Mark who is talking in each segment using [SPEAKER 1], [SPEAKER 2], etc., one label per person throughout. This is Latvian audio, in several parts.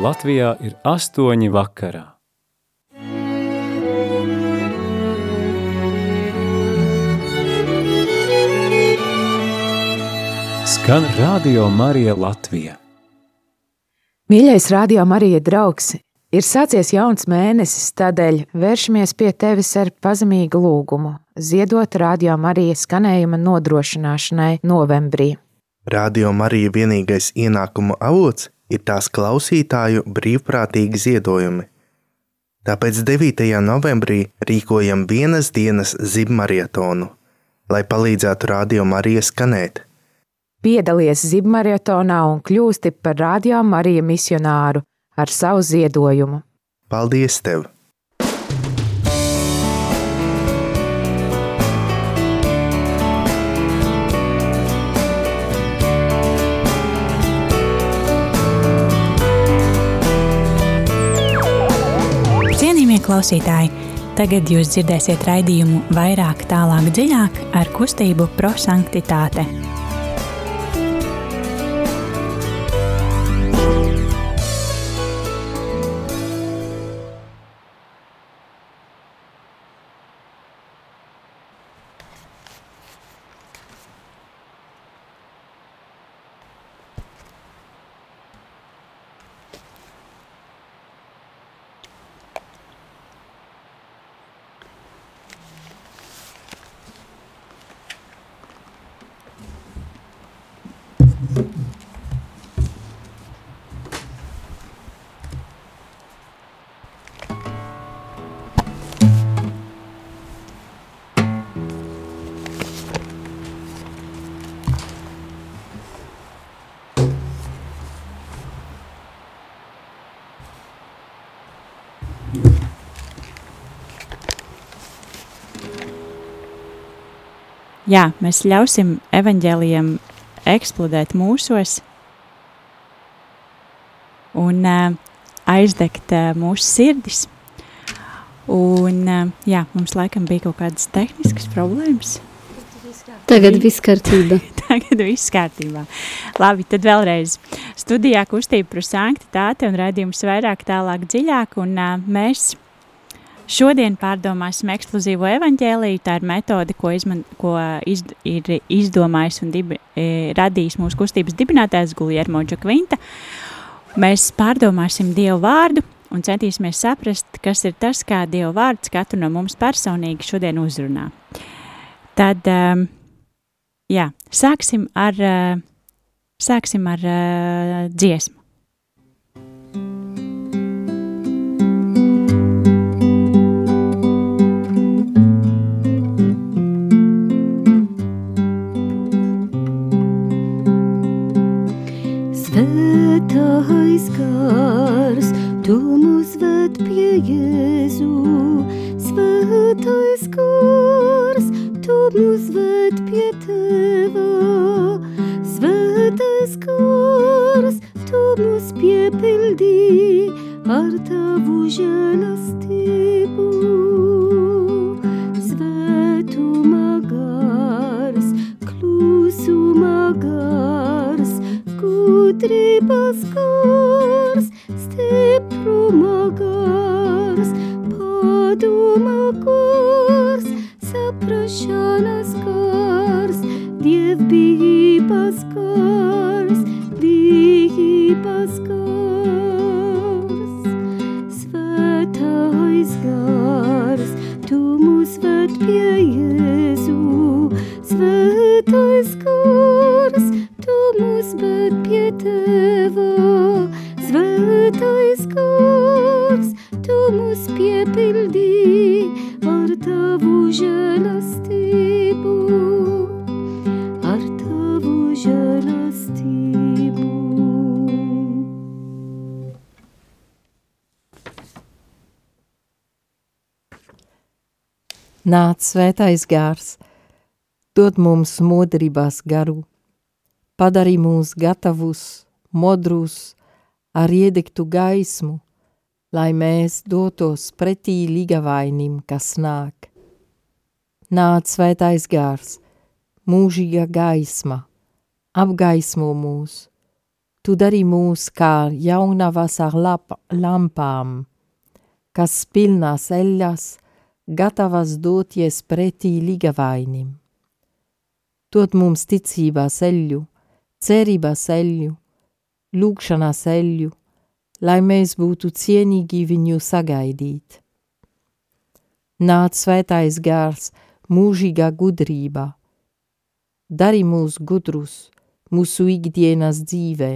[SPEAKER 1] Latvijā ir astoņi vakarā. Skan Radio Marija Latvija.
[SPEAKER 2] Mīļais Radio Marija draugs, ir sācies jauns mēnesis, tādēļ vēršamies pie tevis ar pazemīgu lūgumu, ziedot Radio Marija skanējuma nodrošināšanai novembrī.
[SPEAKER 3] Radio Marija vienīgais ienākuma avots ir tās klausītāju brīvprātīgi ziedojumi. Tāpēc 9. novembrī rīkojam vienas dienas zibmarietonu, lai palīdzētu Radio Marija skanēt.
[SPEAKER 2] Piedalies zibmarietonā un kļūsti par Radio Marija misionāru ar savu ziedojumu.
[SPEAKER 3] Paldies tev!
[SPEAKER 4] Klausītāji, tagad jūs dzirdēsiet raidījumu vairāk, tālāk, dziļāk ar kustību prosanktitāte. Jā, mēs ļausim evaņģēliem eksplodēt mūsos un uh, aizdegt uh, mūsu sirdis. Un, uh, jā, mums laikam bija kaut kādas tehniskas problēmas.
[SPEAKER 5] Tagad viss kārtībā.
[SPEAKER 4] Tagad viss kārtībā. Labi, tad vēlreiz. Studijā kustība par sanktitāti un redzījums vairāk tālāk dziļāk, un uh, mēs Šodien pārdomāsim ekskluzīvo evaņģēliju. Tā ir metode, ko, izman, ko iz, ir izdomājis un dibi, e, radījis mūsu kustības dibinātājs Guljermo Džakvinta. Mēs pārdomāsim Dievu vārdu un centīsimies saprast, kas ir tas, kā Dieva vārds katru no mums personīgi šodien uzrunā. Tad, um, jā, sāksim ar, uh, sāksim ar uh, dziesmu.
[SPEAKER 5] Tu mūs ved pie Jēzu. Svētais gars, tu mūs ved pie Teva. Svētais gars, tu mūs piepildī ar tavu žēlastību. Svētuma gars, klusuma gars, gudrības gars, padoma gars, saprašanas gars, svētais
[SPEAKER 6] gārs, dod mums modrībās garu, padarī mūs gatavus, modrus, ar iedegtu gaismu, lai mēs dotos pretī ligavainim, kas nāk. Nāc svētais gārs, mūžīga gaisma, apgaismo mūs, tu dari mūs kā jaunavas ar lap, lampām, kas pilnās eļas, gatavas doties pretī ligavainim. Dod mums ticībā ceļu, cerībā ceļu, lūkšanā ceļu, lai mēs būtu cienīgi viņu sagaidīt. Nāc svētais gārs, mūžīgā gudrībā, dari mūs gudrus mūsu ikdienas dzīvē,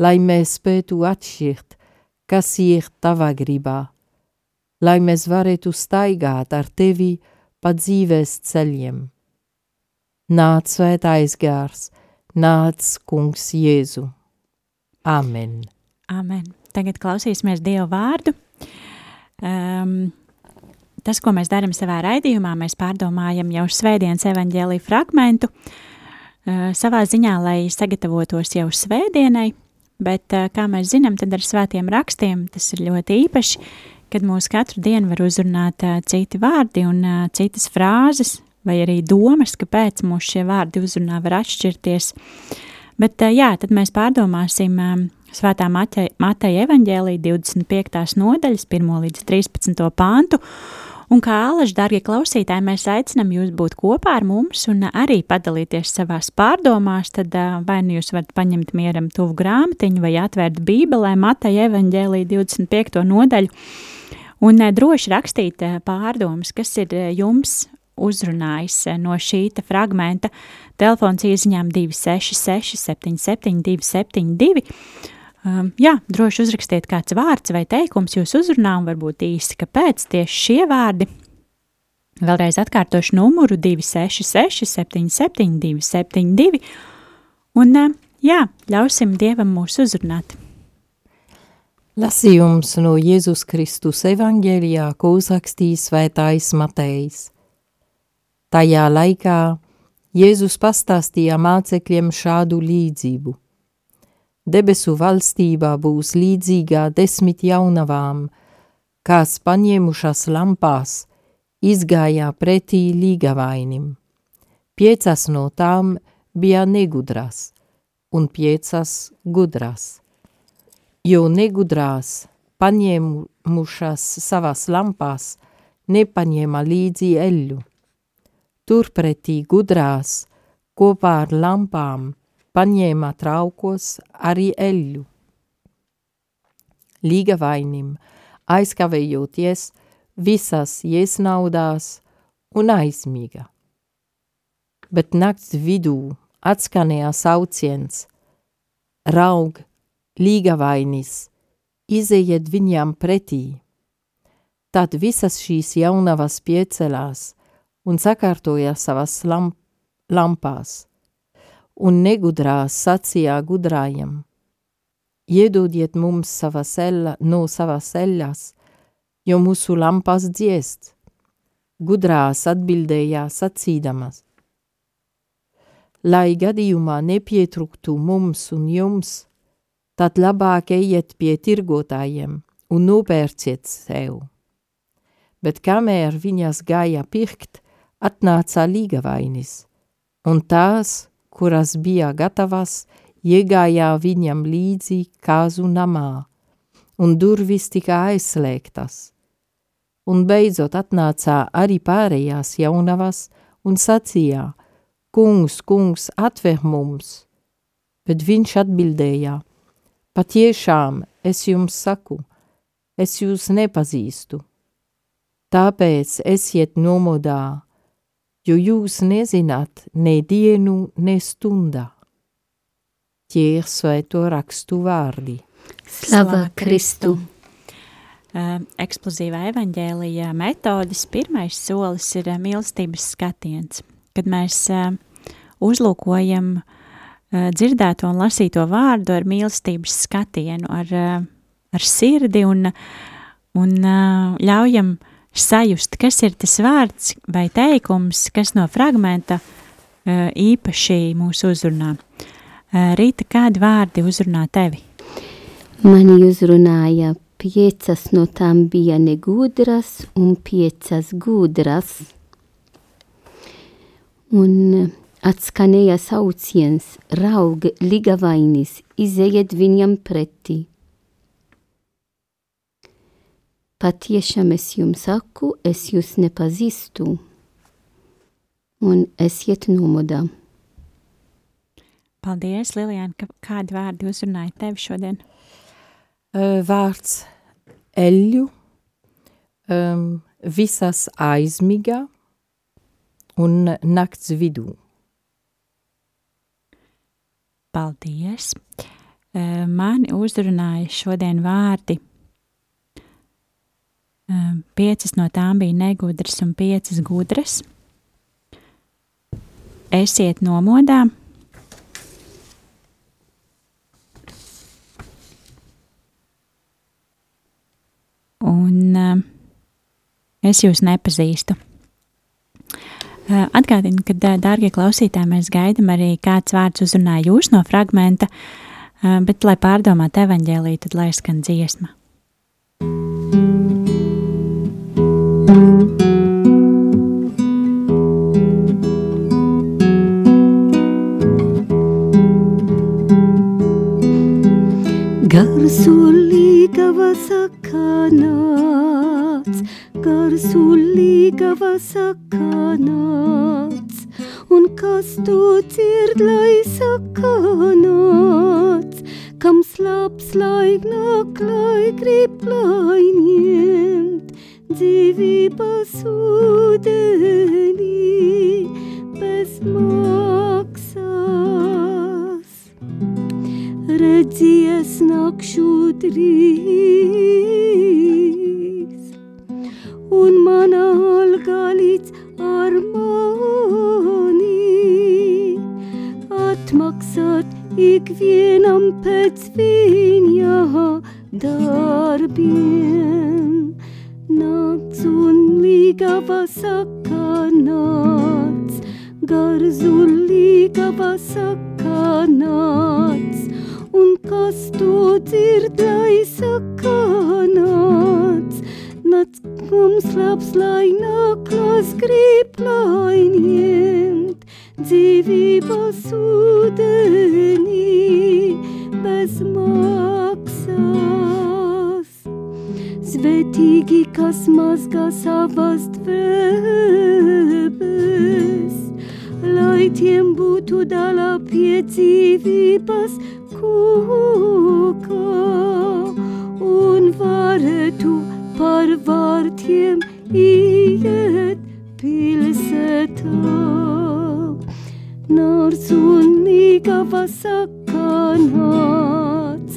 [SPEAKER 6] lai mēs spētu atšķirt, kas ir tava gribā, lai mēs varētu staigāt ar tevi pa dzīves ceļiem. Nāc svētais gārs, nāc kungs Jēzu. Amen.
[SPEAKER 4] Amen. Tagad klausīsimies Dievu vārdu. Um, tas, ko mēs darām savā raidījumā, mēs pārdomājam jau svētdienas evaņģēlīju fragmentu, uh, savā ziņā, lai sagatavotos jau svētdienai, bet, uh, kā mēs zinām, tad ar svētiem rakstiem tas ir ļoti īpaši, kad mūs katru dienu var uzrunāt uh, citi vārdi un uh, citas frāzes, vai arī domas, kāpēc mūs šie vārdi uzrunā var atšķirties. Bet, uh, jā, tad mēs pārdomāsim um, Svētā Mateja evaņģēlī 25. nodaļas 1 līdz 13. pāntu, Un kā alaži, darbie klausītāji, mēs aicinām jūs būt kopā ar mums un arī padalīties savās pārdomās. Tad vai nu jūs varat paņemt mieram tuvu grāmatiņu vai atvērt Bībelē Mateja evaņģēlī 25. nodaļu un droši rakstīt pārdomas, kas ir jums uzrunājis no šī fragmenta. Telefons ieziņām 266 77 272 Um, jā, droši uzrakstiet kāds vārds vai teikums jūs uzrunā un varbūt īsi, kāpēc tieši šie vārdi. Vēlreiz atkārtošu numuru 266 77 272 un jā, ļausim Dievam mūs uzrunāt.
[SPEAKER 6] Lasījums no Jēzus Kristus evaņģēlijā, ko uzrakstīs svētājs Matejs. Tajā laikā Jēzus pastāstīja mācekļiem šādu līdzību. Debesu valstībā būs līdzīgā desmit jaunavām, kas paņēmušas lampās, izgājā pretī līgavainim. Piecas no tām bija negudrās, un piecas gudrās. Jo negudrās, paņēmušas savas lampās, nepaņēma līdzi eļu. Turpretī gudrās, kopā ar lampām, paņēma traukos arī eļļu. Līgavainim, aizkavējoties, visas iesnaudās un aizmiga. Bet nakts vidū atskanēja sauciens, raug, līgavainis, izejiet viņam pretī. Tad visas šīs jaunavas piecelās un sakārtoja savas lamp lampās un negudrās sacījā gudrājam. Iedodiet mums sava sella, no savas eļas, jo mūsu lampas dziest. Gudrās atbildējā sacīdamas. Lai gadījumā nepietruktu mums un jums, tad labāk ejiet pie tirgotājiem un nopērciet sev. Bet kamēr viņas gāja pirkt, atnāca līgavainis, un tās, kuras bija gatavas, iegājā viņam līdzi kāzu namā, un durvis tika aizslēgtas. Un beidzot atnācā arī pārējās jaunavas un sacījā, kungs, kungs, atver mums. Bet viņš atbildēja, patiešām es jums saku, es jūs nepazīstu. Tāpēc esiet nomodā, jo jūs nezināt ne dienu, ne stundā. Tie ir svēto rakstu vārdi.
[SPEAKER 5] Slava Kristu!
[SPEAKER 4] Uh, eksplozīvā evaņģēlija metodas pirmais solis ir uh, mīlestības skatiens, kad mēs uh, uzlūkojam uh, dzirdēto un lasīto vārdu ar mīlestības skatienu, ar, ar sirdi un, un ļaujam sajust, kas ir tas vārds vai teikums, kas no fragmenta īpaši mūs uzrunā. Rīta, kādi vārdi uzrunā tevi?
[SPEAKER 5] Mani uzrunāja piecas no tām bija negudras un piecas gudras. Un Atskanēja sauciens, raug ligavainis, izejiet viņam pretī. Patiešām es jums saku, es jūs nepazīstu, un esiet nomodā.
[SPEAKER 4] Paldies, Lilijāna, ka kādi vārdi uzrunāja tevi šodien?
[SPEAKER 6] Vārds eļļu, um, visas aizmigā un nakts vidū.
[SPEAKER 4] Paldies! Uh, mani uzrunāja šodien vārdi. Uh, piecas no tām bija negudras un piecas gudras. Esiet nomodā! un uh, es jūs nepazīstu. Atgādinu, ka, dārgie klausītāji, mēs gaidām arī kāds vārds uzrunā jūs no fragmenta, bet, lai pārdomātu evaņģēlī, tad lai skan dziesma.
[SPEAKER 5] Garsulīgava sakanāts, garsulīgava sakanāts, un kas tu dzird, lai sakanāts, kam slāps laik nāk, lai grib lai ņemt, dzīvības ūdenī bez maksas redzies nakšu drīz, un mana alga līdz ar mani. Atmaksāt ikvienam pēc viņa darbiem. Nakts un līgava sakanāts, garzu līgava sakanāts, un kas to dzird, lai sakanāts. Nāc, mums labs, lai nāklas grib, lai ņemt dzīvības ūdenī bez maksas. Svetīgi, kas mazgā savas dvēbeles, lai tiem būtu dala pie dzīvības kūka un varētu par vārtiem iet pilsētā. Nārs un līgava sakanāts,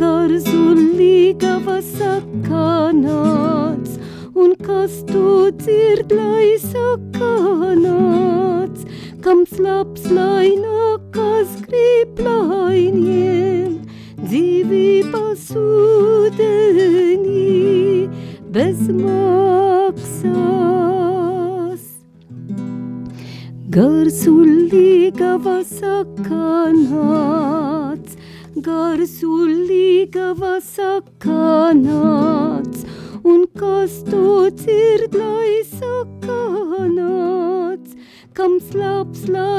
[SPEAKER 5] gars un līgava sakanāts, un kas tu dzird, lai sakanāts, kam slaps, lai nāk, līgava sakanāts, gars un līgava sakanāts, un kas to dzird, lai sakanāts, kam slaps, lai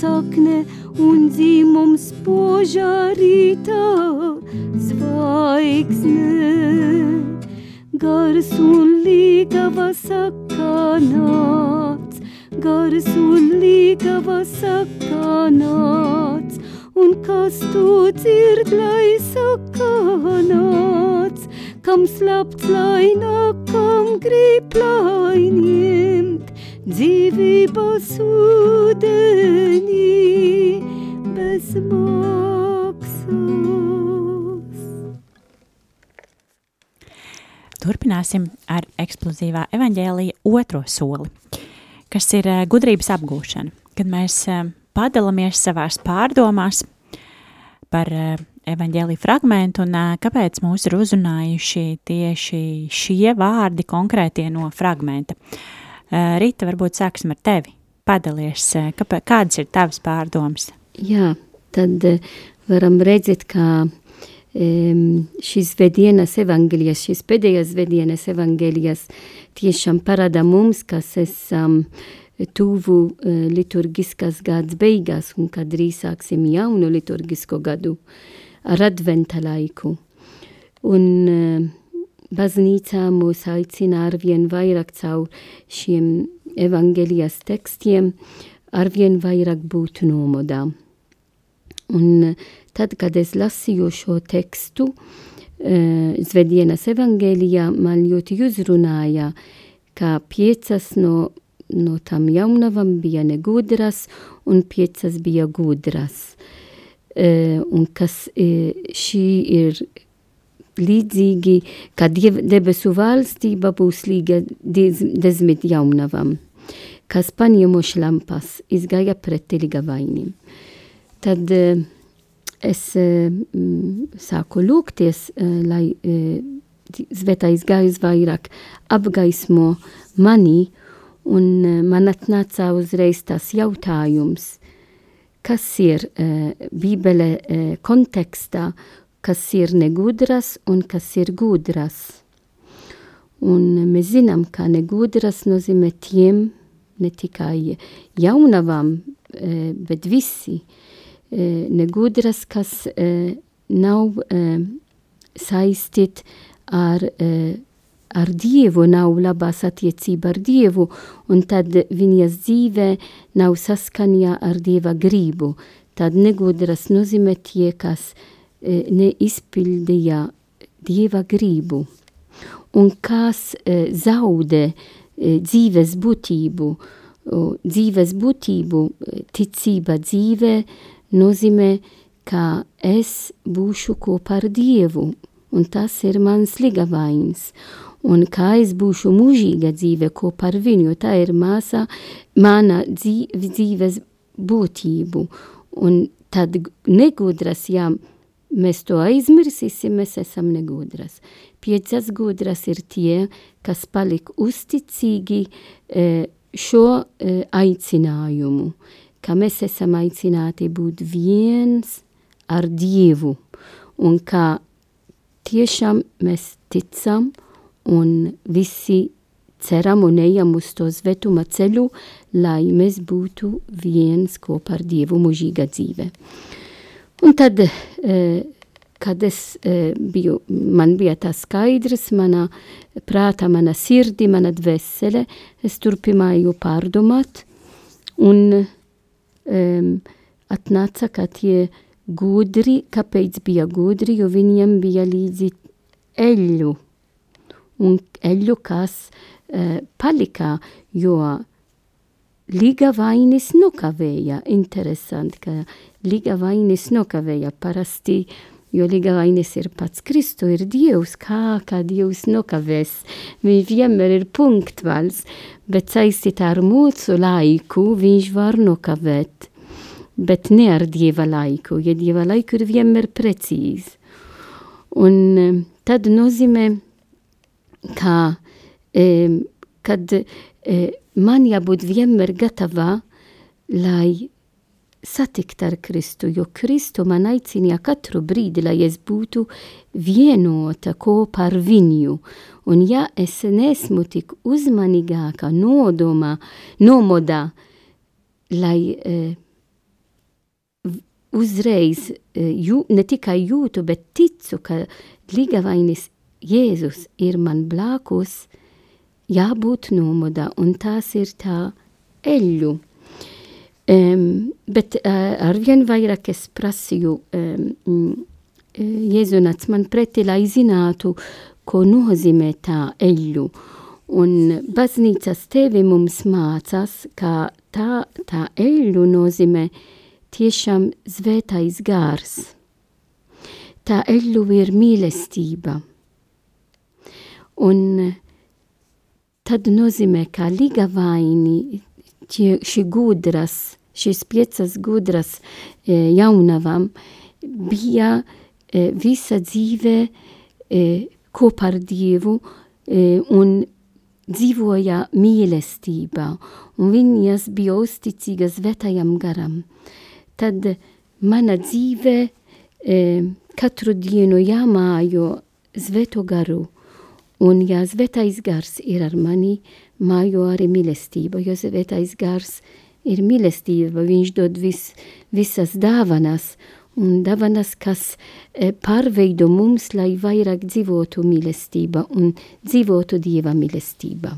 [SPEAKER 5] so good.
[SPEAKER 4] Turpināsim ar eksplozīvā evaņģēlija otro soli, kas ir eh, gudrības apgūšana. Kad mēs eh, padalāmies savās pārdomās par evaņģēlīju fragmentu un kāpēc mūs ir uzrunājuši tieši šie vārdi konkrētie no fragmenta. Rita, varbūt sāksim ar tevi. Padalies, kāpēc, kādas ir tavas pārdomas?
[SPEAKER 5] Jā, tad varam redzēt, ka šīs vedienas evaņģēlijas, šīs pēdējās vedienas evaņģēlijas tiešām parāda mums, kas esam tuvu uh, liturgiskas gads beigās un kad drīz sāksim jaunu liturgisko gadu. Ar adventa laiku. Un uh, baznīcā mūs aicina arvien vairāk caur šiem evangelijas tekstiem, arvien vairāk būt nomodā. Un tad, kad es lasīju šo tekstu, uh, Zvedienas evangelijā, man ļoti uzrunāja, ka piecas no, no tam jaunavam bija negudras un piecas bija gudras. Uh, Eh, un kas eh, šī ir līdzīgi, ka debesu valstība būs līga desmit jaunavam, kas paņēmuši lampas, izgāja pretī ligavainim. Tad eh, es sāku lūgties, lai svētais gājus vairāk apgaismo mani, un man atnāca uzreiz tas jautājums – kas ir Bībele kontekstā, kas ir negudras un kas ir gudras. Un mēs zinām, ka negudras nozīmē tiem, ne tikai jaunavām, bet visi negudras, kas uh, nav uh, saistīti ar uh, ar Dievu, nav labās attiecība ar Dievu, un tad viņas dzīvē nav saskaņā ar Dieva gribu. Tad negudras nozīmē tie, kas e, neizpildīja Dieva gribu, un kas e, zaudē e, dzīves būtību. Dzīves būtību, e, ticība dzīvē nozīmē, ka es būšu kopā ar Dievu, un tas ir mans ligavains un kā es būšu mūžīga dzīve kopā ar viņu, tā ir māsā, mana dzīves būtību. Un tad negudras, ja mēs to aizmirsīsim, mēs esam negudras. Piecas gudras ir tie, kas palik uzticīgi e, šo e, aicinājumu, ka mēs esam aicināti būt viens ar Dievu, un ka tiešām mēs ticam, un visi ceram un ejam uz to svetuma ceļu, lai mēs būtu viens kopā ar Dievu mūžīga dzīve. Un tad, eh, kad es eh, biju, man bija tā skaidrs, mana prāta, mana sirdi, mana dvēsele, es turpināju pārdomāt, un um, atnāca, ka tie gudri, kāpēc bija gudri, jo viņiem bija līdzi eļu un eļu, kas uh, palika, jo Liga vainis nokavēja. Interesanti, ka Liga vainis nokavēja parasti, jo Liga vainis ir pats Kristu, ir Dievs, kā, kā Dievs nokavēs. Viņš vienmēr ir punktvals, bet saistīt ar mūsu laiku viņš var nokavēt. Bet ne ar Dieva laiku, ja Dieva laiku ir vienmēr precīzi. Un tad nozīmē, ka, e, kad e, man jābūt vienmēr gatavā, lai satikt ar Kristu, jo Kristu man aicināja katru brīdi, lai es būtu vienota kopā ar viņu. Un ja es nesmu tik uzmanīgāka, nodomā, nomodā, lai eh, uzreiz eh, jū, ne tikai jūtu, bet ticu, ka līgavainis Jēzus ir man blākus, jābūt nomodā, un tās ir tā eļu. Um, bet uh, arvien vairāk es prasīju, um, Jēzu nāc man pretī, lai zinātu, ko nozīmē tā eļu. Un baznīcas tevi mums mācās, ka tā, tā eļu nozīmē tiešām zvētais gārs. Tā eļu ir mīlestība. Un tad nozīmē, ka ligavaini, šī gudras, šīs piecas gudras e, jaunavām bija e, visa dzīve e, kopā ar Dievu e, un dzīvoja mīlestībā, un viņas bija uzticīgas svētajam garam. Tad mana dzīve e, katru dienu jāmājo svēto garu, un ja svētais gars ir ar mani, mājo arī mīlestība, jo svētais gars ir mīlestība, viņš dod vis, visas dāvanas, un dāvanas, kas e, pārveido mums, lai vairāk dzīvotu mīlestība un dzīvotu Dieva mīlestība.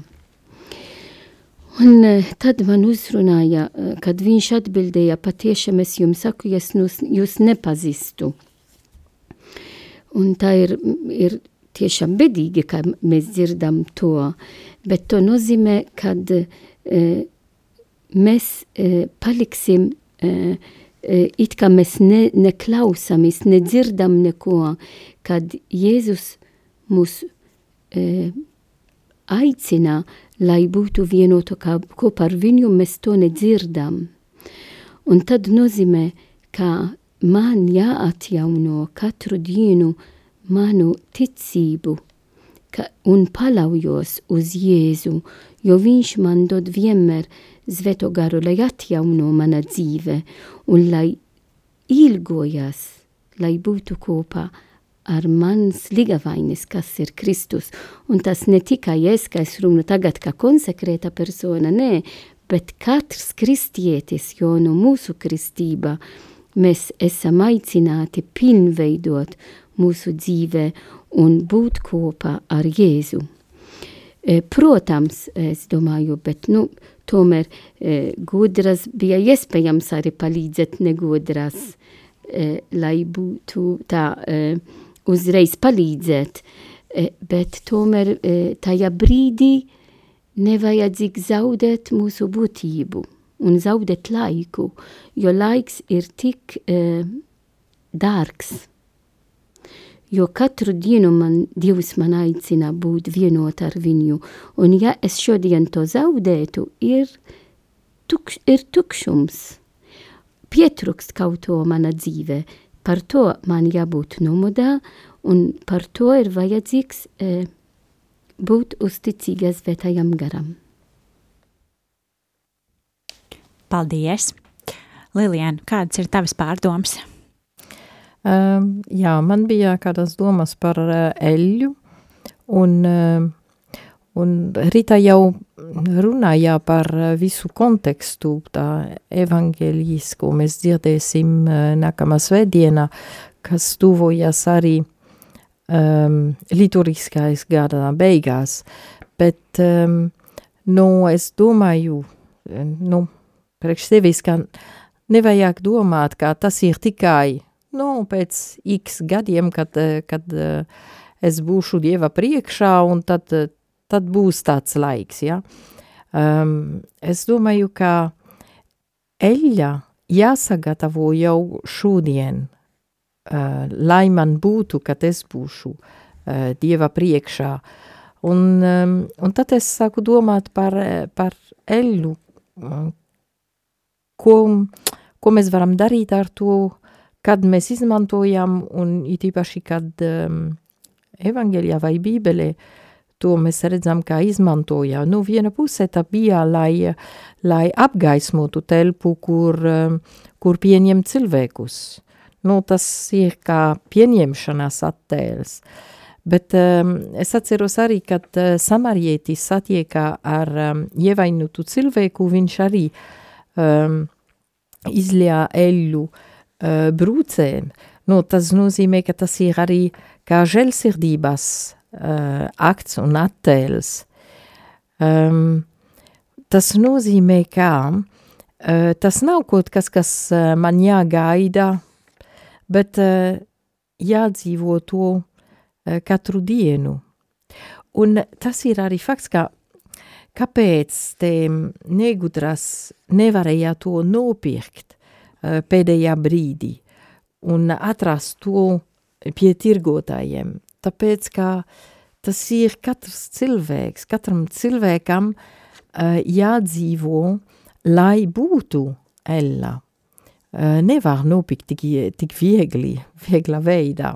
[SPEAKER 5] Un e, tad man uzrunāja, e, kad viņš atbildēja, patiešām es jums saku, es jūs nepazīstu. Un tā ir, ir tiešām bedīgi, ka mēs dzirdam to, bet to nozīmē, kad e, mēs e, paliksim e, e, it kā mēs ne, neklausāmies, nedzirdam neko, kad Jēzus mūs e, aicina, lai būtu vienotu kopā ar viņu, mēs to nedzirdam. Un tad nozīmē, ka man jāatjauno katru dienu manu ticību ka, un palaujos uz Jēzu, jo viņš man dod vienmēr svēto garu, lai atjauno mana dzīve un lai ilgojas, lai būtu kopā ar mans ligavainis, kas ir Kristus. Un tas ne tikai es, ka es runu tagad kā konsekrēta persona, nē, bet katrs kristietis, jo no mūsu kristība mēs esam aicināti pilnveidot mūsu dzīvē un būt kopā ar Jēzu. E, protams, es domāju, bet nu, tomēr e, gudras bija iespējams arī palīdzēt negudras, e, lai būtu tā uzreiz palīdzēt, bet tomēr tajā brīdī nevajadzīg zaudēt mūsu būtību un zaudēt laiku, jo laiks ir tik dārgs jo katru dienu man Dievs man aicina būt vienot ar viņu, un ja es šodien to zaudētu, ir, tukš, ir tukšums. Pietrūkst kaut to mana dzīve, par to man jābūt nomodā, un par to ir vajadzīgs e, būt uzticīgas svētajam garam.
[SPEAKER 4] Paldies! Lilian, kādas ir tavas pārdomas?
[SPEAKER 6] Uh, jā, man bija kādas domas par uh, eļļu, un, uh, un Rita jau runāja par visu kontekstu, tā evaņģēlijas, ko mēs dzirdēsim uh, nākamā svētdienā, kas tuvojas arī um, liturgiskais gada beigās, bet um, nu, es domāju, nu, priekš sevis, ka nevajag domāt, ka tas ir tikai nu, pēc x gadiem, kad, eh, kad eh, es būšu Dieva priekšā, un tad, eh, tad būs tāds laiks, ja. Um, es domāju, ka eļļa jāsagatavo jau šodien, uh, lai man būtu, kad es būšu uh, Dieva priekšā. Un, um, un tad es sāku domāt par, par eļļu, ko, ko mēs varam darīt ar to kad mēs izmantojam, un it īpaši, kad um, evanģēlijā vai bībelē, to mēs redzam, kā izmantoja. Nu, viena puse tā bija, lai, lai apgaismotu telpu, kur, um, kur pieņem cilvēkus. Nu, tas ir kā pieņemšanās attēls. Bet um, es atceros arī, kad uh, samarietis satiekā ar um, ievainotu cilvēku, viņš arī um, izljā eļu uh, uh, brūcēm, nu, tas nozīmē, ka tas ir arī kā žēlsirdības uh, akts un attēls. Um, tas nozīmē, ka uh, tas nav kaut kas, kas uh, man jāgaida, bet uh, jādzīvo to uh, katru dienu. Un tas ir arī fakts, ka kāpēc te negudras nevarēja to nopirkt, pēdējā brīdī un atrast to pie tirgotājiem. Tāpēc, ka tas ir katrs cilvēks, katram cilvēkam uh, jādzīvo, lai būtu Ella uh, nevar nopirkt tik, tik viegli, viegla veidā.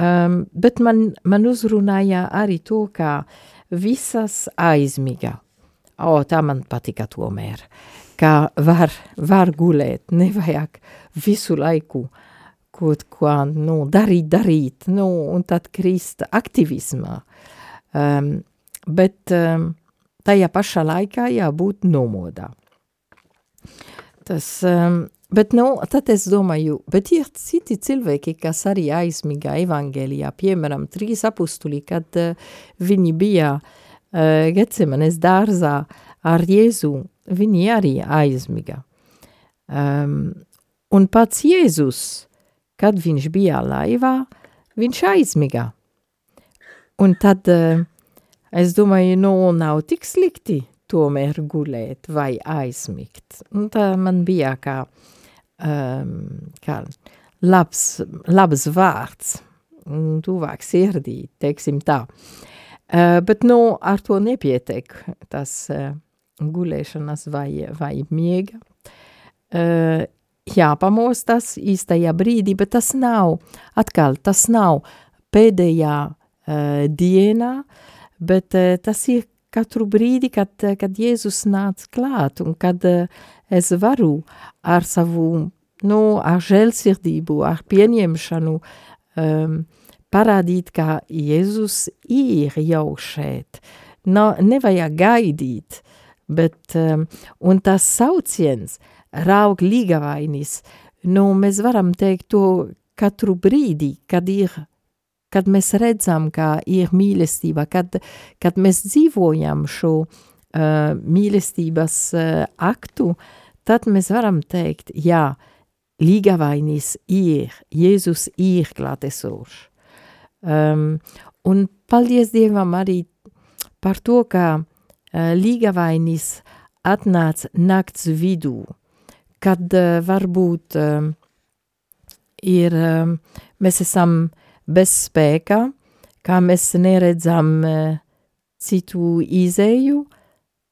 [SPEAKER 6] Um, bet man, man uzrunāja arī to, ka visas aizmiga. O, tā man patika tomēr, ka var, var gulēt, nevajag visu laiku kaut ko nu, darīt, darīt, nu, un tad krist aktivismā. Um, bet um, tajā pašā laikā jābūt nomodā. Tas um, Bet, nu, tad es domāju, bet ir citi cilvēki, kas arī aizmigā evangēlijā, piemēram, trīs apustuli, kad uh, viņi bija uh, Gecemanes dārzā ar Jēzu, viņi arī aizmiga. Um, un pats Jēzus, kad viņš bija laivā, viņš aizmiga. Un tad uh, es domāju, nu, nav tik slikti tomēr gulēt vai aizmigt. Un tā man bija kā um, kā labs, labs vārds, tuvāk sirdī, teiksim tā. Uh, bet, nu, ar to nepietiek tas uh, gulēšanas vai, vai miega. Uh, jāpamostas īstajā brīdī, bet tas nav, atkal, tas nav pēdējā uh, dienā, bet uh, tas ir katru brīdi, kad, kad Jēzus nāc klāt un kad uh, es varu ar savu, nu, ar žēlsirdību, ar pieņemšanu um, parādīt, ka Jēzus ir jau šeit. No, nevajag gaidīt, bet, um, un tas sauciens, raug līgavainis, nu, mēs varam teikt to katru brīdi, kad ir kad mēs redzam, ka ir mīlestība, kad, kad mēs dzīvojam šo uh, mīlestības uh, aktu, tad mēs varam teikt, jā, līgavainis ir, Jēzus ir klātesošs. Um, un paldies Dievam arī par to, ka līgavainis atnāca nakts vidū, kad uh, varbūt um, ir, mēs esam bez spēka, kā mēs neredzam citu izēju,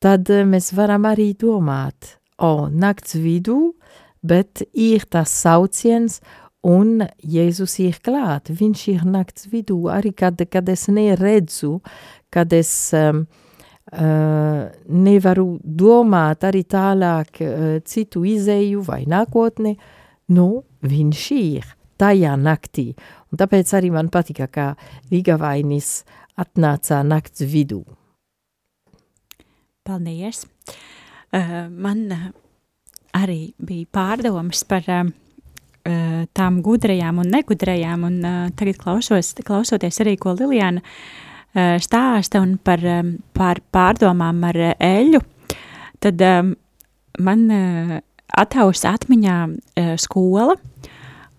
[SPEAKER 6] tad mēs varam arī domāt, o, nakts vidū, bet ir tas sauciens, un Jēzus ir klāt. Viņš ir nakts vidū, arī kad, kad es neredzu, kad es um, uh, nevaru domāt arī tālāk uh, citu izēju vai nākotni, nu, viņš ir tajā naktī. Un tāpēc arī man patika, kā Ligavainis atnāca nakts vidū.
[SPEAKER 4] Paldies! uh, man arī bija pārdomas par uh, tām gudrajām un negudrajām, un uh, tagad klausos, klausoties arī, ko Lilijāna uh, stāsta un par, um, par pārdomām ar uh, eļu, tad man athaus atmiņā skola,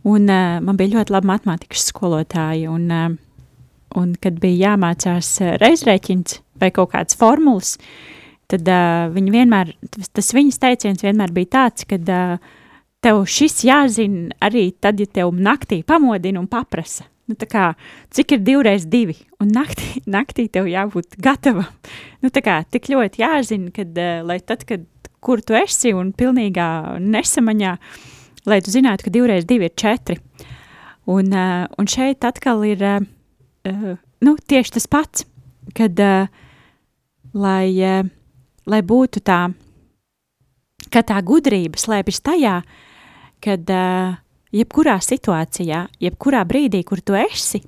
[SPEAKER 4] un man bija ļoti laba matemātikas skolotāja, un, un kad bija jāmācās reizrēķins vai kaut kāds formulas, tad viņi vienmēr, tas, viņas teiciens vienmēr bija tāds, ka uh, tev šis jāzina arī tad, ja tev naktī pamodina un paprasa. Nu, kā, cik ir divreiz divi, un naktī, naktī tev jābūt gatavam. Nu, kā, tik ļoti jāzina, kad, uh, lai tad, kad kur tu esi un pilnīgā nesamaņā, lai tu zinātu, ka divreiz divi ir četri. Un, uh, un šeit atkal ir uh, nu, tieši tas pats, kad lai lai būtu tā, ka tā gudrība slēpjas tajā, kad uh, jebkurā situācijā, jebkurā brīdī, kur tu esi,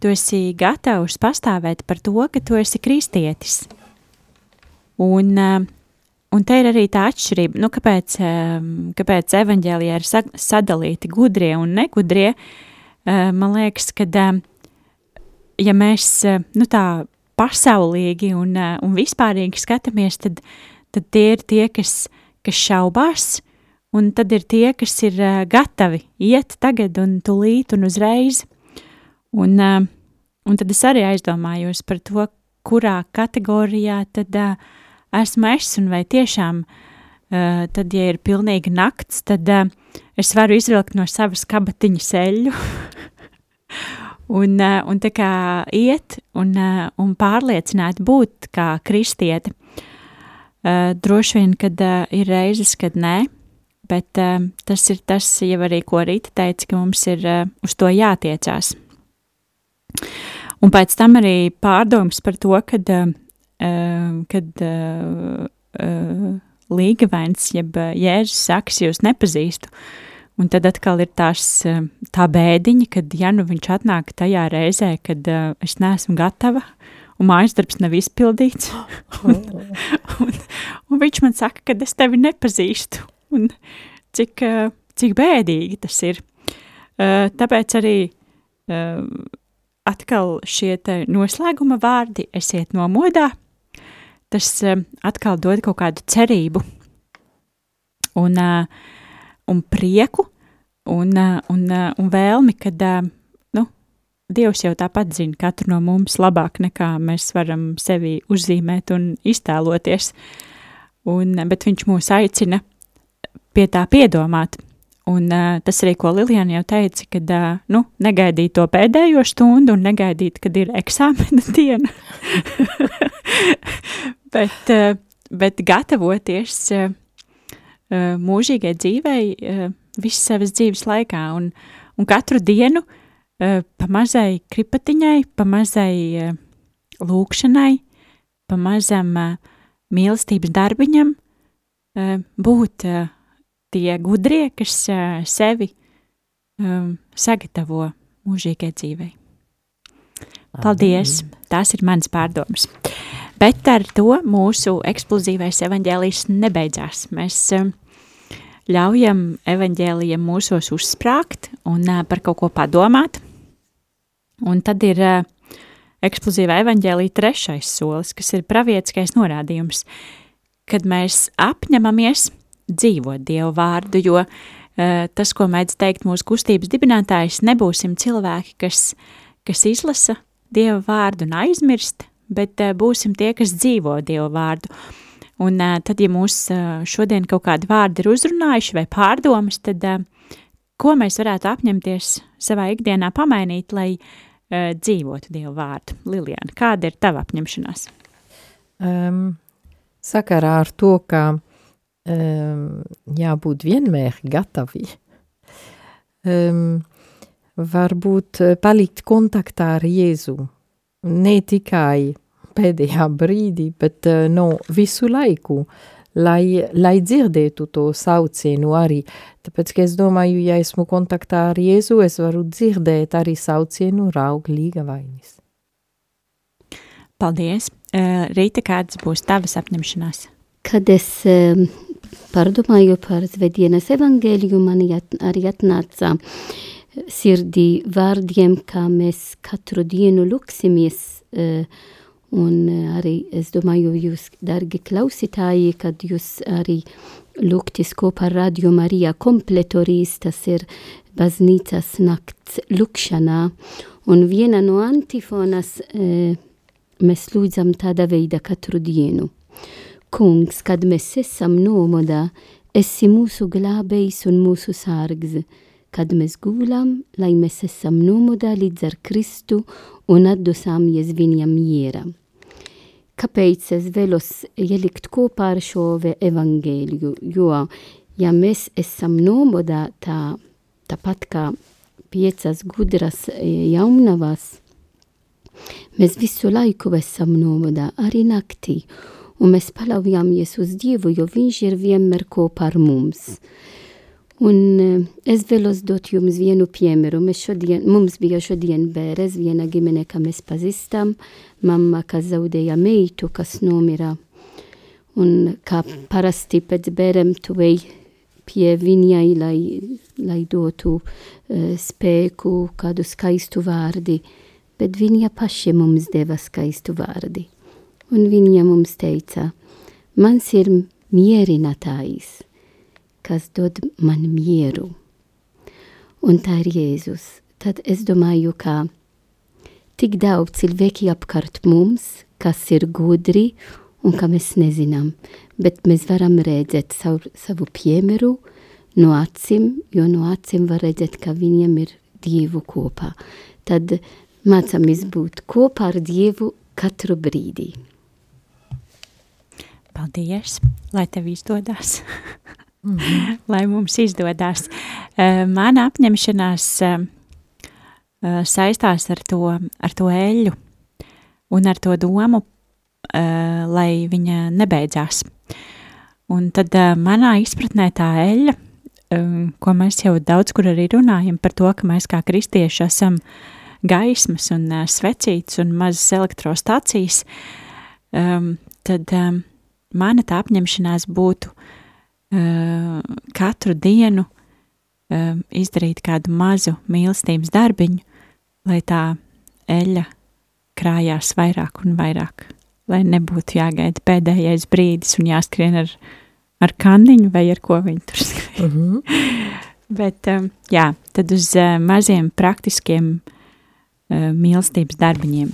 [SPEAKER 4] tu esi gatavs pastāvēt par to, ka tu esi kristietis. Un, uh, un te ir arī tā atšķirība, nu, kāpēc, uh, kāpēc evaņģēlijā ir sa sadalīti gudrie un negudrie. Uh, man liekas, ka, ja mēs, nu tā, pasaulīgi un, eh, un vispārīgi skatāmies, tad, tad tie ir tie, kas, kas šaubās, un tad ir tie, kas ir uh, gatavi iet tagad un tulīt un uzreiz. Un, uh, un tad es arī aizdomājos par to, kurā kategorijā tad uh, esmu es, un vai tiešām uh, tad, ja ir pilnīga nakts, tad uh, es varu izvilkt no savas kabatiņas eļu un, eh, un tā kā iet un, eh, un pārliecināt būt kā kristieti. Uh, droši vien, kad uh, ir reizes, kad nē, bet uh, tas ir tas, jau arī, ko Rīta teica, ka mums ir uh, uz to jātiecās. Un pēc tam arī pārdoms par to, kad, uh, kad uh, uh, līgavēns, jeb Jēzus saka, jūs nepazīstu, un tad atkal ir tās, tā bēdiņa, kad, ja nu viņš atnāk tajā reizē, kad uh, es neesmu gatava, un mājas darbs nav izpildīts, un, un, un viņš man saka, ka es tevi nepazīstu, un cik, uh, cik bēdīgi tas ir. Uh, tāpēc arī uh, atkal šie noslēguma vārdi, esiet nomodā, tas atkal dod kaut kādu cerību un, un prieku un, un, un vēlmi, kad nu, Dievs jau tāpat zina katru no mums labāk nekā mēs varam sevi uzzīmēt un iztēloties, un, bet viņš mūs aicina pie tā piedomāt, Un uh, tas arī, ko Lilijana jau teica, kad uh, nu, negaidīt to pēdējo stundu un negaidīt, kad ir eksāmena diena, bet, uh, bet gatavoties uh, mūžīgai dzīvei uh, visas savas dzīves laikā. Un, un katru dienu uh, pa mazai kripatiņai, pa mazai uh, lūkšanai, pa mazam uh, mīlestības darbiņam uh, būt uh, tie gudrie, kas sevi um, sagatavo mūžīgai dzīvei. Paldies! Tās ir mans pārdomas. Bet ar to mūsu eksplozīvais evaņģēlijs nebeidzās. Mēs um, ļaujam evaņģēlijam mūsos uzsprāgt un uh, par kaut ko padomāt. Un tad ir uh, eksplozīvā evaņģēlija trešais solis, kas ir pravietiskais norādījums, kad mēs apņemamies – dzīvot Dievu vārdu, jo uh, tas, ko mēdz teikt mūsu kustības dibinātājs, nebūsim cilvēki, kas, kas izlasa Dieva vārdu un aizmirst, bet uh, būsim tie, kas dzīvo Dieva vārdu. Un uh, tad, ja mūs uh, šodien kaut kādi vārdi ir uzrunājuši vai pārdomas, tad uh, ko mēs varētu apņemties savā ikdienā pamainīt, lai uh, dzīvotu Dievu vārdu? Liliana, kāda ir tava apņemšanās?
[SPEAKER 6] Um, sakarā ar to, ka um, jābūt vienmēr gatavi. Um, varbūt palikt kontaktā ar Jēzu. Ne tikai pēdējā brīdī, bet uh, no visu laiku, lai, lai dzirdētu to saucienu arī. Tāpēc, ka es domāju, ja esmu kontaktā ar Jēzu, es varu dzirdēt arī saucienu rauglīga vainis.
[SPEAKER 4] Paldies! Uh, Rīta, kādas būs tavas apņemšanās?
[SPEAKER 5] Kad es uh, pārdomāju par Svētdienas evangēliju, man arī atnāca sirdī vārdiem, kā mēs katru dienu luksimies, un arī es domāju, jūs, dargi klausītāji, kad jūs arī lūgtis kopā ar Radio Marija kompletorīs, tas ir baznīcas nakts lūkšanā, un viena no antifonas mēs lūdzam tāda veida katru dienu. Kungs, kad mēs esam nomodā, esi mūsu glābējs un mūsu sārgs. Kad mēs gulam, lai mēs esam nomodā līdz ar Kristu un atdosāmies viņam mieram. Kāpēc es vēlos ielikt kopā ar šo evangēliju? Jo, ja mēs esam nomodā tā, tāpat kā piecas gudras jaunavas, mēs visu laiku esam nomodā, arī naktī un mēs paļaujamies uz Dievu, jo Viņš ir vienmēr kopā ar mums. Un eh, es vēlos dot jums vienu piemēru. Mēs šodien, mums bija šodien bērres, viena ģimene, kā mēs pazīstam, mamma, kas zaudēja meitu, kas nomira. Un kā parasti pēc bērrem tu ej pie viņai, lai, lai dotu uh, spēku, kādu skaistu vārdi, bet viņa paši mums deva skaistu vārdi un viņa mums teica, mans ir mierinātājs, kas dod man mieru. Un tā ir Jēzus. Tad es domāju, ka tik daudz cilvēki apkārt mums, kas ir gudri un ka mēs nezinām, bet mēs varam redzēt savu, savu piemēru no acīm, jo no acīm var redzēt, ka viņam ir Dievu kopā. Tad mācāmies būt kopā ar Dievu katru brīdi.
[SPEAKER 4] Paldies, lai tev izdodas. mm -hmm. lai mums izdodas. Uh, mana apņemšanās uh, uh, saistās ar to, ar to eļu un ar to domu, lai viņa nebeidzās. Un tad manā izpratnē tā eļļa, um, ko mēs jau daudz kur arī runājam par to, ka mēs kā kristieši esam gaismas un svecītas un mazas elektrostācijas, tad mana tā apņemšanās būtu uh, katru dienu uh, izdarīt kādu mazu mīlestības darbiņu, lai tā eļa krājās vairāk un vairāk, lai nebūtu jāgaida pēdējais brīdis un jāskrien ar, ar kandiņu vai ar ko viņi tur skrien. Mm -hmm. Bet, um, jā, tad uz uh, maziem praktiskiem uh, mīlestības darbiņiem.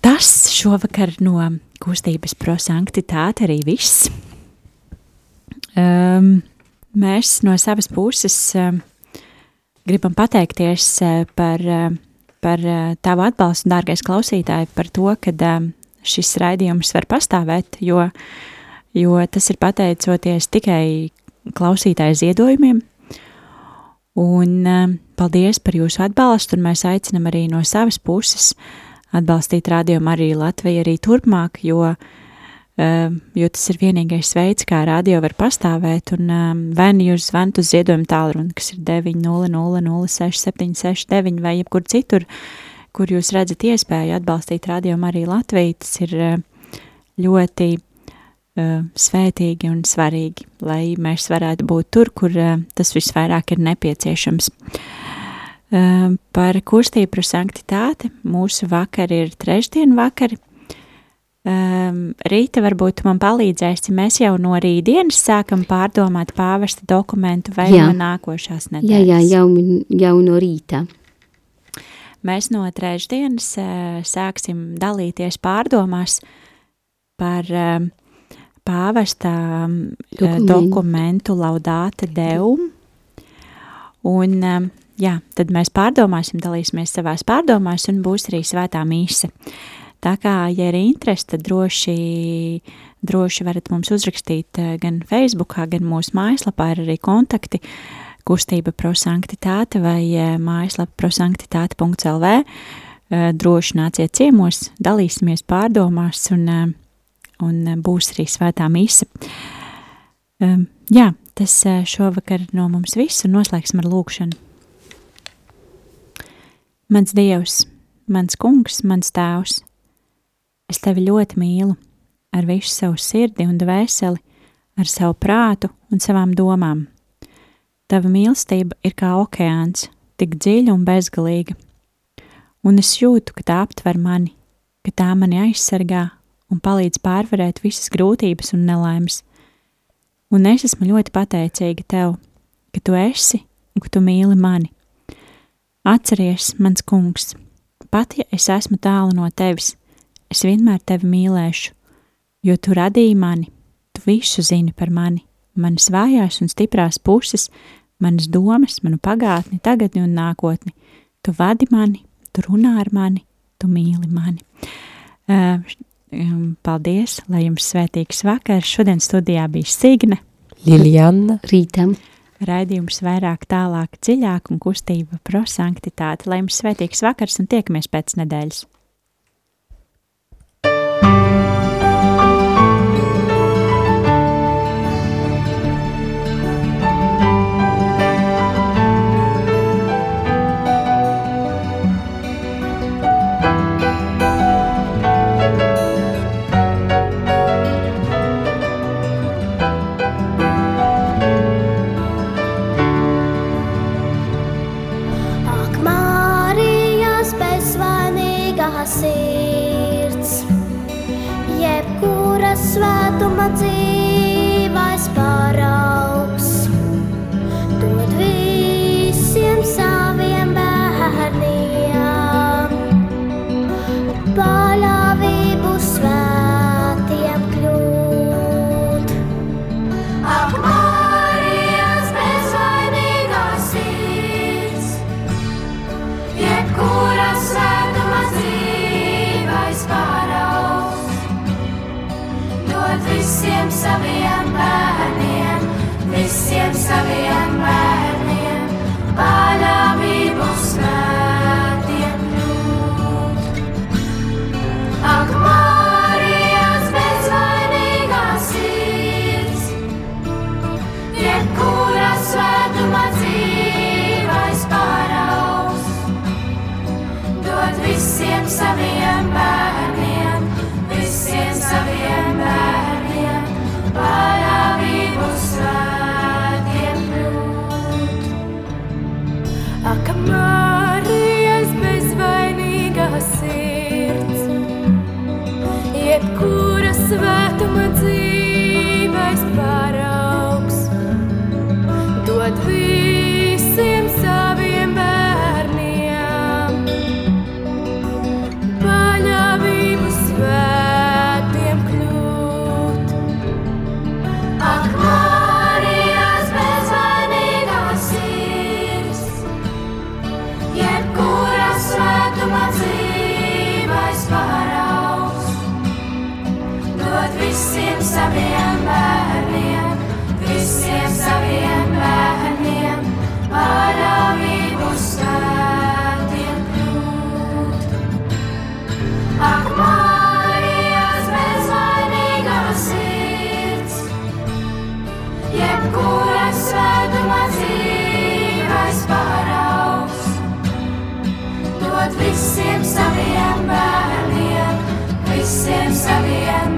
[SPEAKER 4] Tas šovakar no kustības prosanktitāte arī viss. Um, mēs no savas puses um, gribam pateikties uh, par, uh, par uh, tavu atbalstu, dārgais klausītāji, par to, ka um, šis raidījums var pastāvēt, jo, jo tas ir pateicoties tikai klausītāju ziedojumiem. Un um, paldies par jūsu atbalstu, un mēs aicinam arī no savas puses uh, atbalstīt rādījumu arī Latviju arī turpmāk, jo, uh, jo tas ir vienīgais veids, kā rādio var pastāvēt, un um, vai nu jūs zvanat uz ziedojumu tālruni, kas ir 900-06-769 vai jebkur citur, kur jūs redzat iespēju atbalstīt rādījumu arī Latviju, tas ir uh, ļoti uh, svētīgi un svarīgi, lai mēs varētu būt tur, kur tas visvairāk ir nepieciešams. Uh, Ehm, par kustību par sanktitāti. Mūsu vakar ir trešdien vakari. Um, rīta varbūt man palīdzēs, ja mēs jau no rītdienas sākam pārdomāt pāvesta dokumentu vai jā. no nākošās nedēļas.
[SPEAKER 5] Jā, jā, jau, jau no rīta.
[SPEAKER 4] Mēs no trešdienas uh, sāksim dalīties pārdomās par uh, pāvesta dokumentu. dokumentu laudāte deum. Un jā, tad mēs pārdomāsim, dalīsimies savās pārdomās un būs arī svētā mīsa. Tā kā, ja ir interesi, tad droši, droši varat mums uzrakstīt eh, gan Facebookā, gan mūsu mājaslapā ir arī kontakti kustība prosanktitāte vai eh, mājaslapa prosanktitāte.lv. Eh, droši nāciet ciemos, dalīsimies pārdomās un, un būs arī svētā mīsa. Jā, tas šovakar no mums viss un noslēgsim ar lūkšanu. Mans Dievs, mans kungs, mans tēvs, es tevi ļoti mīlu ar visu savu sirdi un dvēseli, ar savu prātu un savām domām. Tava mīlestība ir kā okeāns, tik dziļa un bezgalīga, un es jūtu, ka tā aptver mani, ka tā mani aizsargā un palīdz pārvarēt visas grūtības un nelaimes. Un es esmu ļoti pateicīga tev, ka tu esi un ka tu mīli mani. Atceries, mans kungs, pat ja es esmu tālu no tevis, es vienmēr tevi mīlēšu, jo tu radīji mani, tu visu zini par mani, manas vājās un stiprās puses, manas domas, manu pagātni, tagadni un nākotni. Tu vadi mani, tu runā ar mani, tu mīli mani. Uh, paldies, lai jums svētīgs vakars. Šodien studijā bija Signe,
[SPEAKER 6] Liljana,
[SPEAKER 5] Rītam
[SPEAKER 4] raidījums vairāk, tālāk, dziļāk un kustība prosanktitāte. Lai jums svētīgs vakars un tiekamies pēc nedēļas!
[SPEAKER 7] Rodney. survive. the
[SPEAKER 4] end.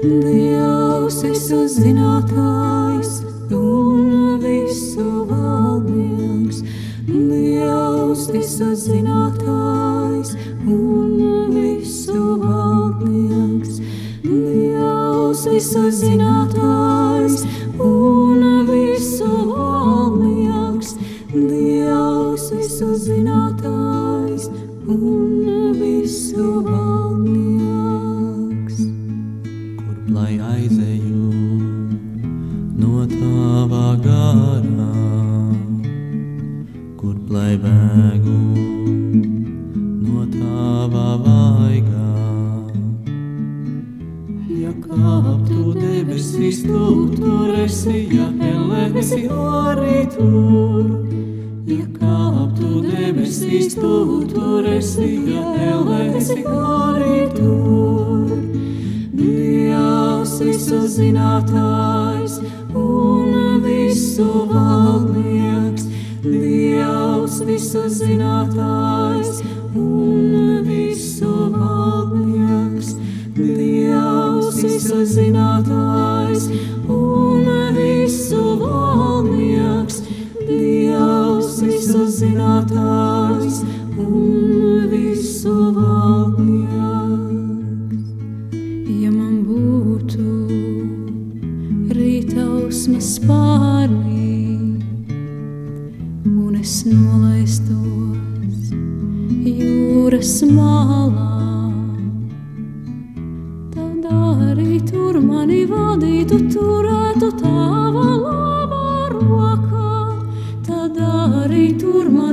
[SPEAKER 8] Dievs visu zinātājs un visu valdnieks. Dievs visu zinātājs un visu valdnieks. Dievs visu zinātājs.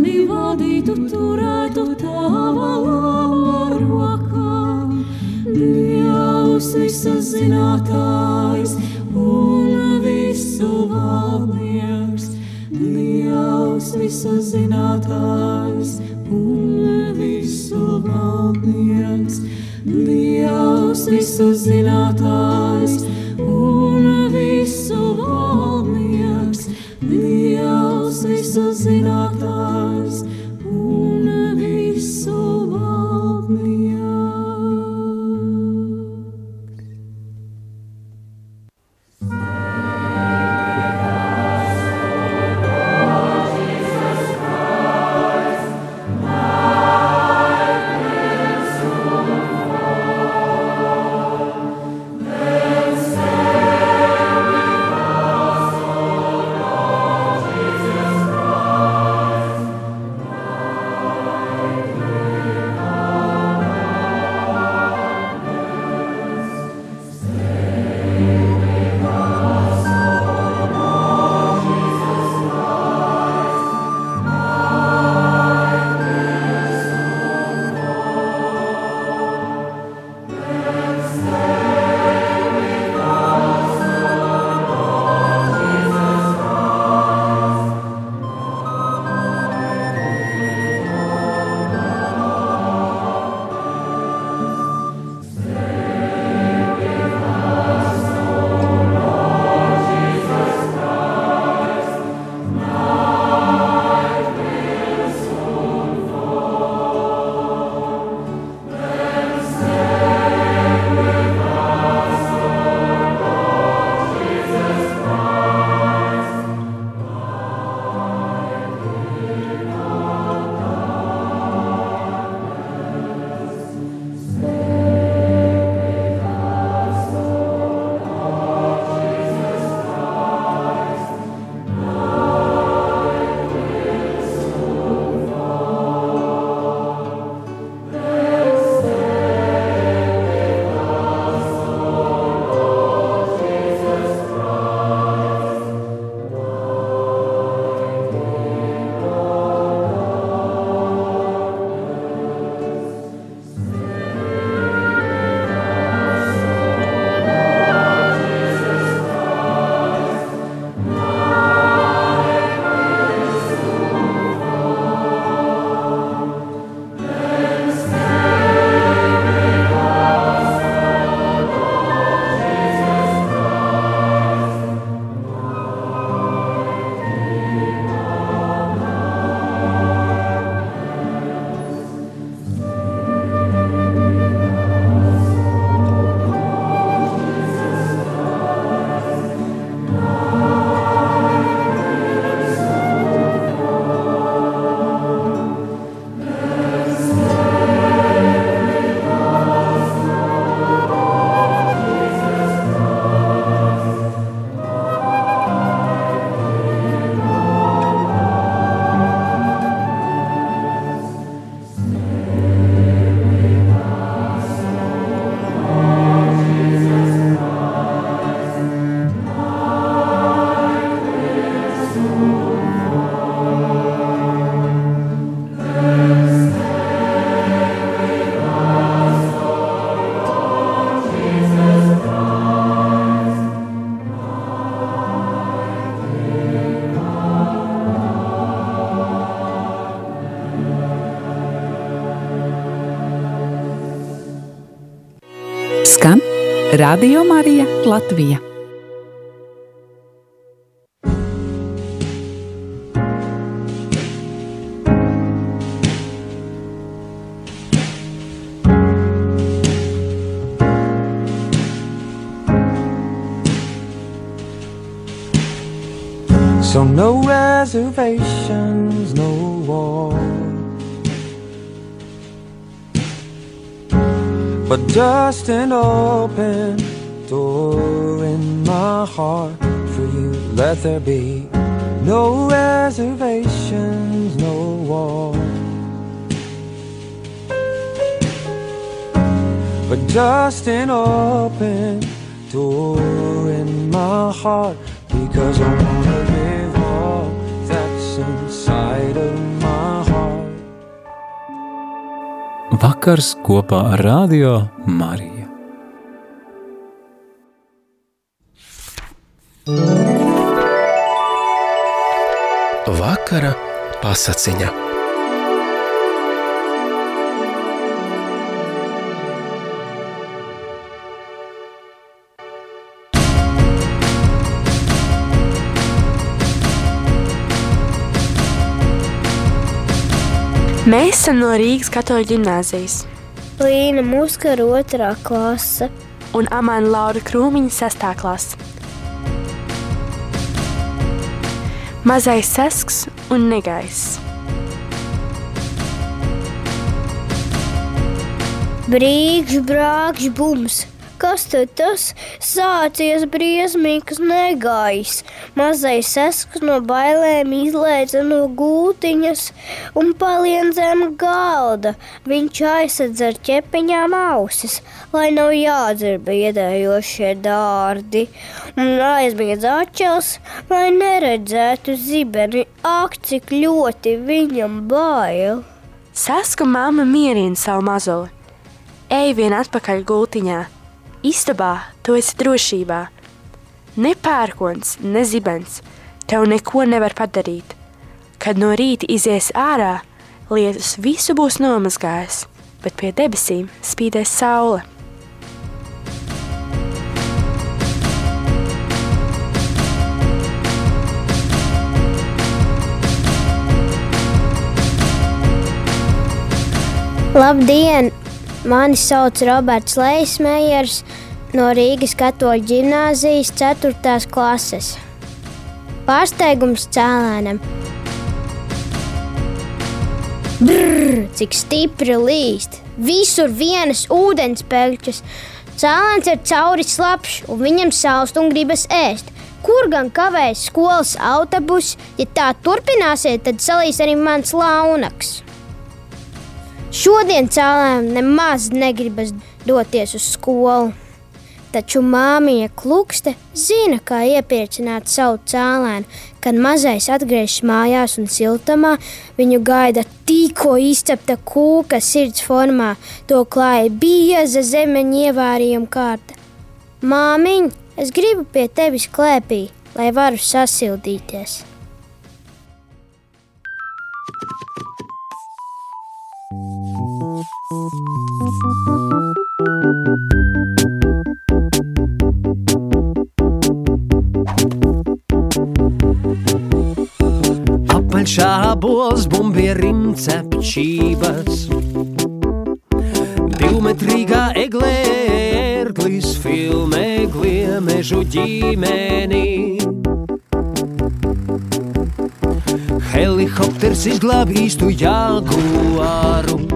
[SPEAKER 8] Mani vadītu, turētu tava laba rokā. Dievs visas zinātājs un visu valdnieks, Dievs visas zinātājs un visu valdnieks, Dievs visas zinātājs un visu valdnieks, Dievs visu zinātājs
[SPEAKER 9] Radio Marija Latvija.
[SPEAKER 10] So no reservations, just an open door in my heart for you. Let there be no reservations, no war. But just an open door in my heart because I
[SPEAKER 1] Vakars kopā ar Radio Mariju.
[SPEAKER 11] Vakara pasakiņa.
[SPEAKER 12] Mēs esam no Rīgas katoļu ģimnāzijas.
[SPEAKER 13] Līna Muskara otrā klase.
[SPEAKER 12] Un Amāna Laura Krūmiņa sestā klase. Mazais sasks un negaiss.
[SPEAKER 13] Brīkš, brākš, bums! Kas tad tas sācies briesmīgs negaiss? Mazais sasks no bailēm izlaica no gūtiņas un palien zem galda. Viņš aizsedz ar ķepiņām ausis, lai nav jādzer biedējošie dārdi, un aizmiedz ačels, lai neredzētu zibeni. Ak, cik ļoti viņam bail!
[SPEAKER 12] Saska mamma mierina savu mazuli. Ej vien atpakaļ gultiņā. Istabā tu esi drošībā. Ne pērkons, ne zibens, tev neko nevar padarīt. Kad no rīta izies ārā, lietus visu būs nomazgājis, bet pie debesīm spīdēs saule.
[SPEAKER 13] Labdien! Mani sauc Roberts Leismējers no Rīgas katoļu ģimnāzijas 4. klases. Pārsteigums cēlēnam. Brrr, cik stipri līst! Visur vienas ūdenspeļķes. Cēlēns ir cauri slapjš, un viņam salst un gribas ēst. Kur gan kavēs skolas autobus? Ja tā turpināsiet, tad salīs arī mans launaks. Šodien cēlēm nemaz negribas doties uz skolu. Taču māmiņa klukste zina, kā iepircināt savu cēlēnu. Kad mazais atgriežas mājās un siltumā, viņu gaida tikko izcepta kūka sirds formā. To klāja bieza zemeņa ievārījuma kārta. Māmiņ, es gribu pie tevis klēpī, lai varu sasildīties.
[SPEAKER 14] Apaļšābols, bumbierim cepčības Divmetrīgā eglē ērglis filmē gliemežu ģimeni. Helikopters izglāb īstu jaguāru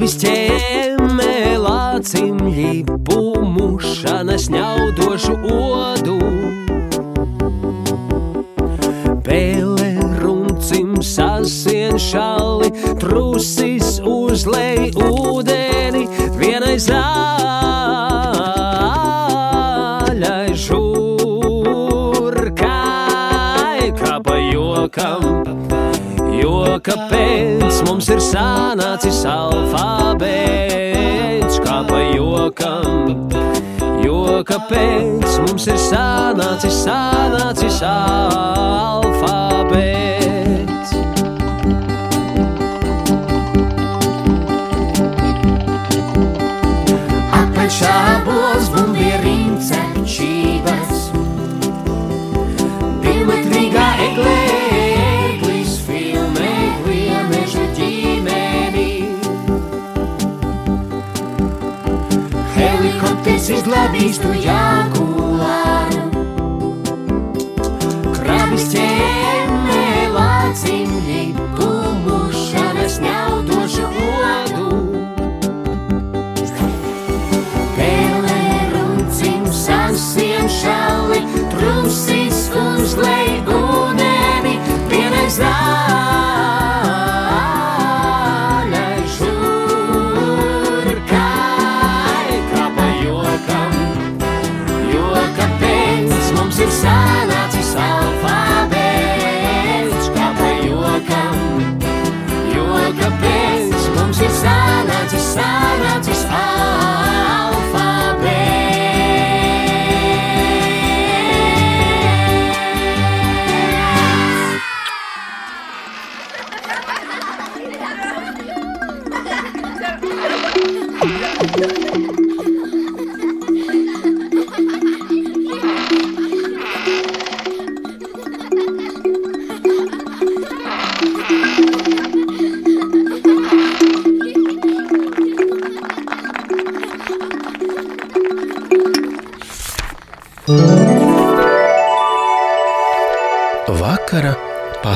[SPEAKER 14] Krabis ķēmē lācim ļipu mušana sņaudošu odu. Pēle runcim sasien šali, trusis uzlej ūdeni, vienai zāļai kāpēc mums ir sanācis alfabēts, kā pa jokam? Jo kāpēc mums ir sanācis, sanācis alfabēts? Apaļšābos bumbierim cepčības Helikopters izglābīs tu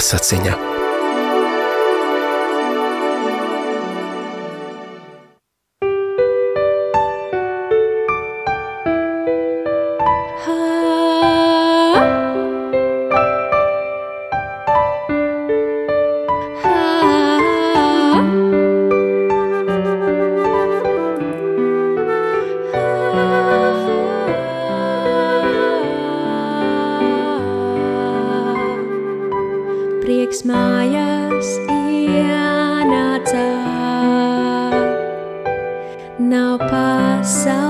[SPEAKER 11] pasaciņa.
[SPEAKER 15] sa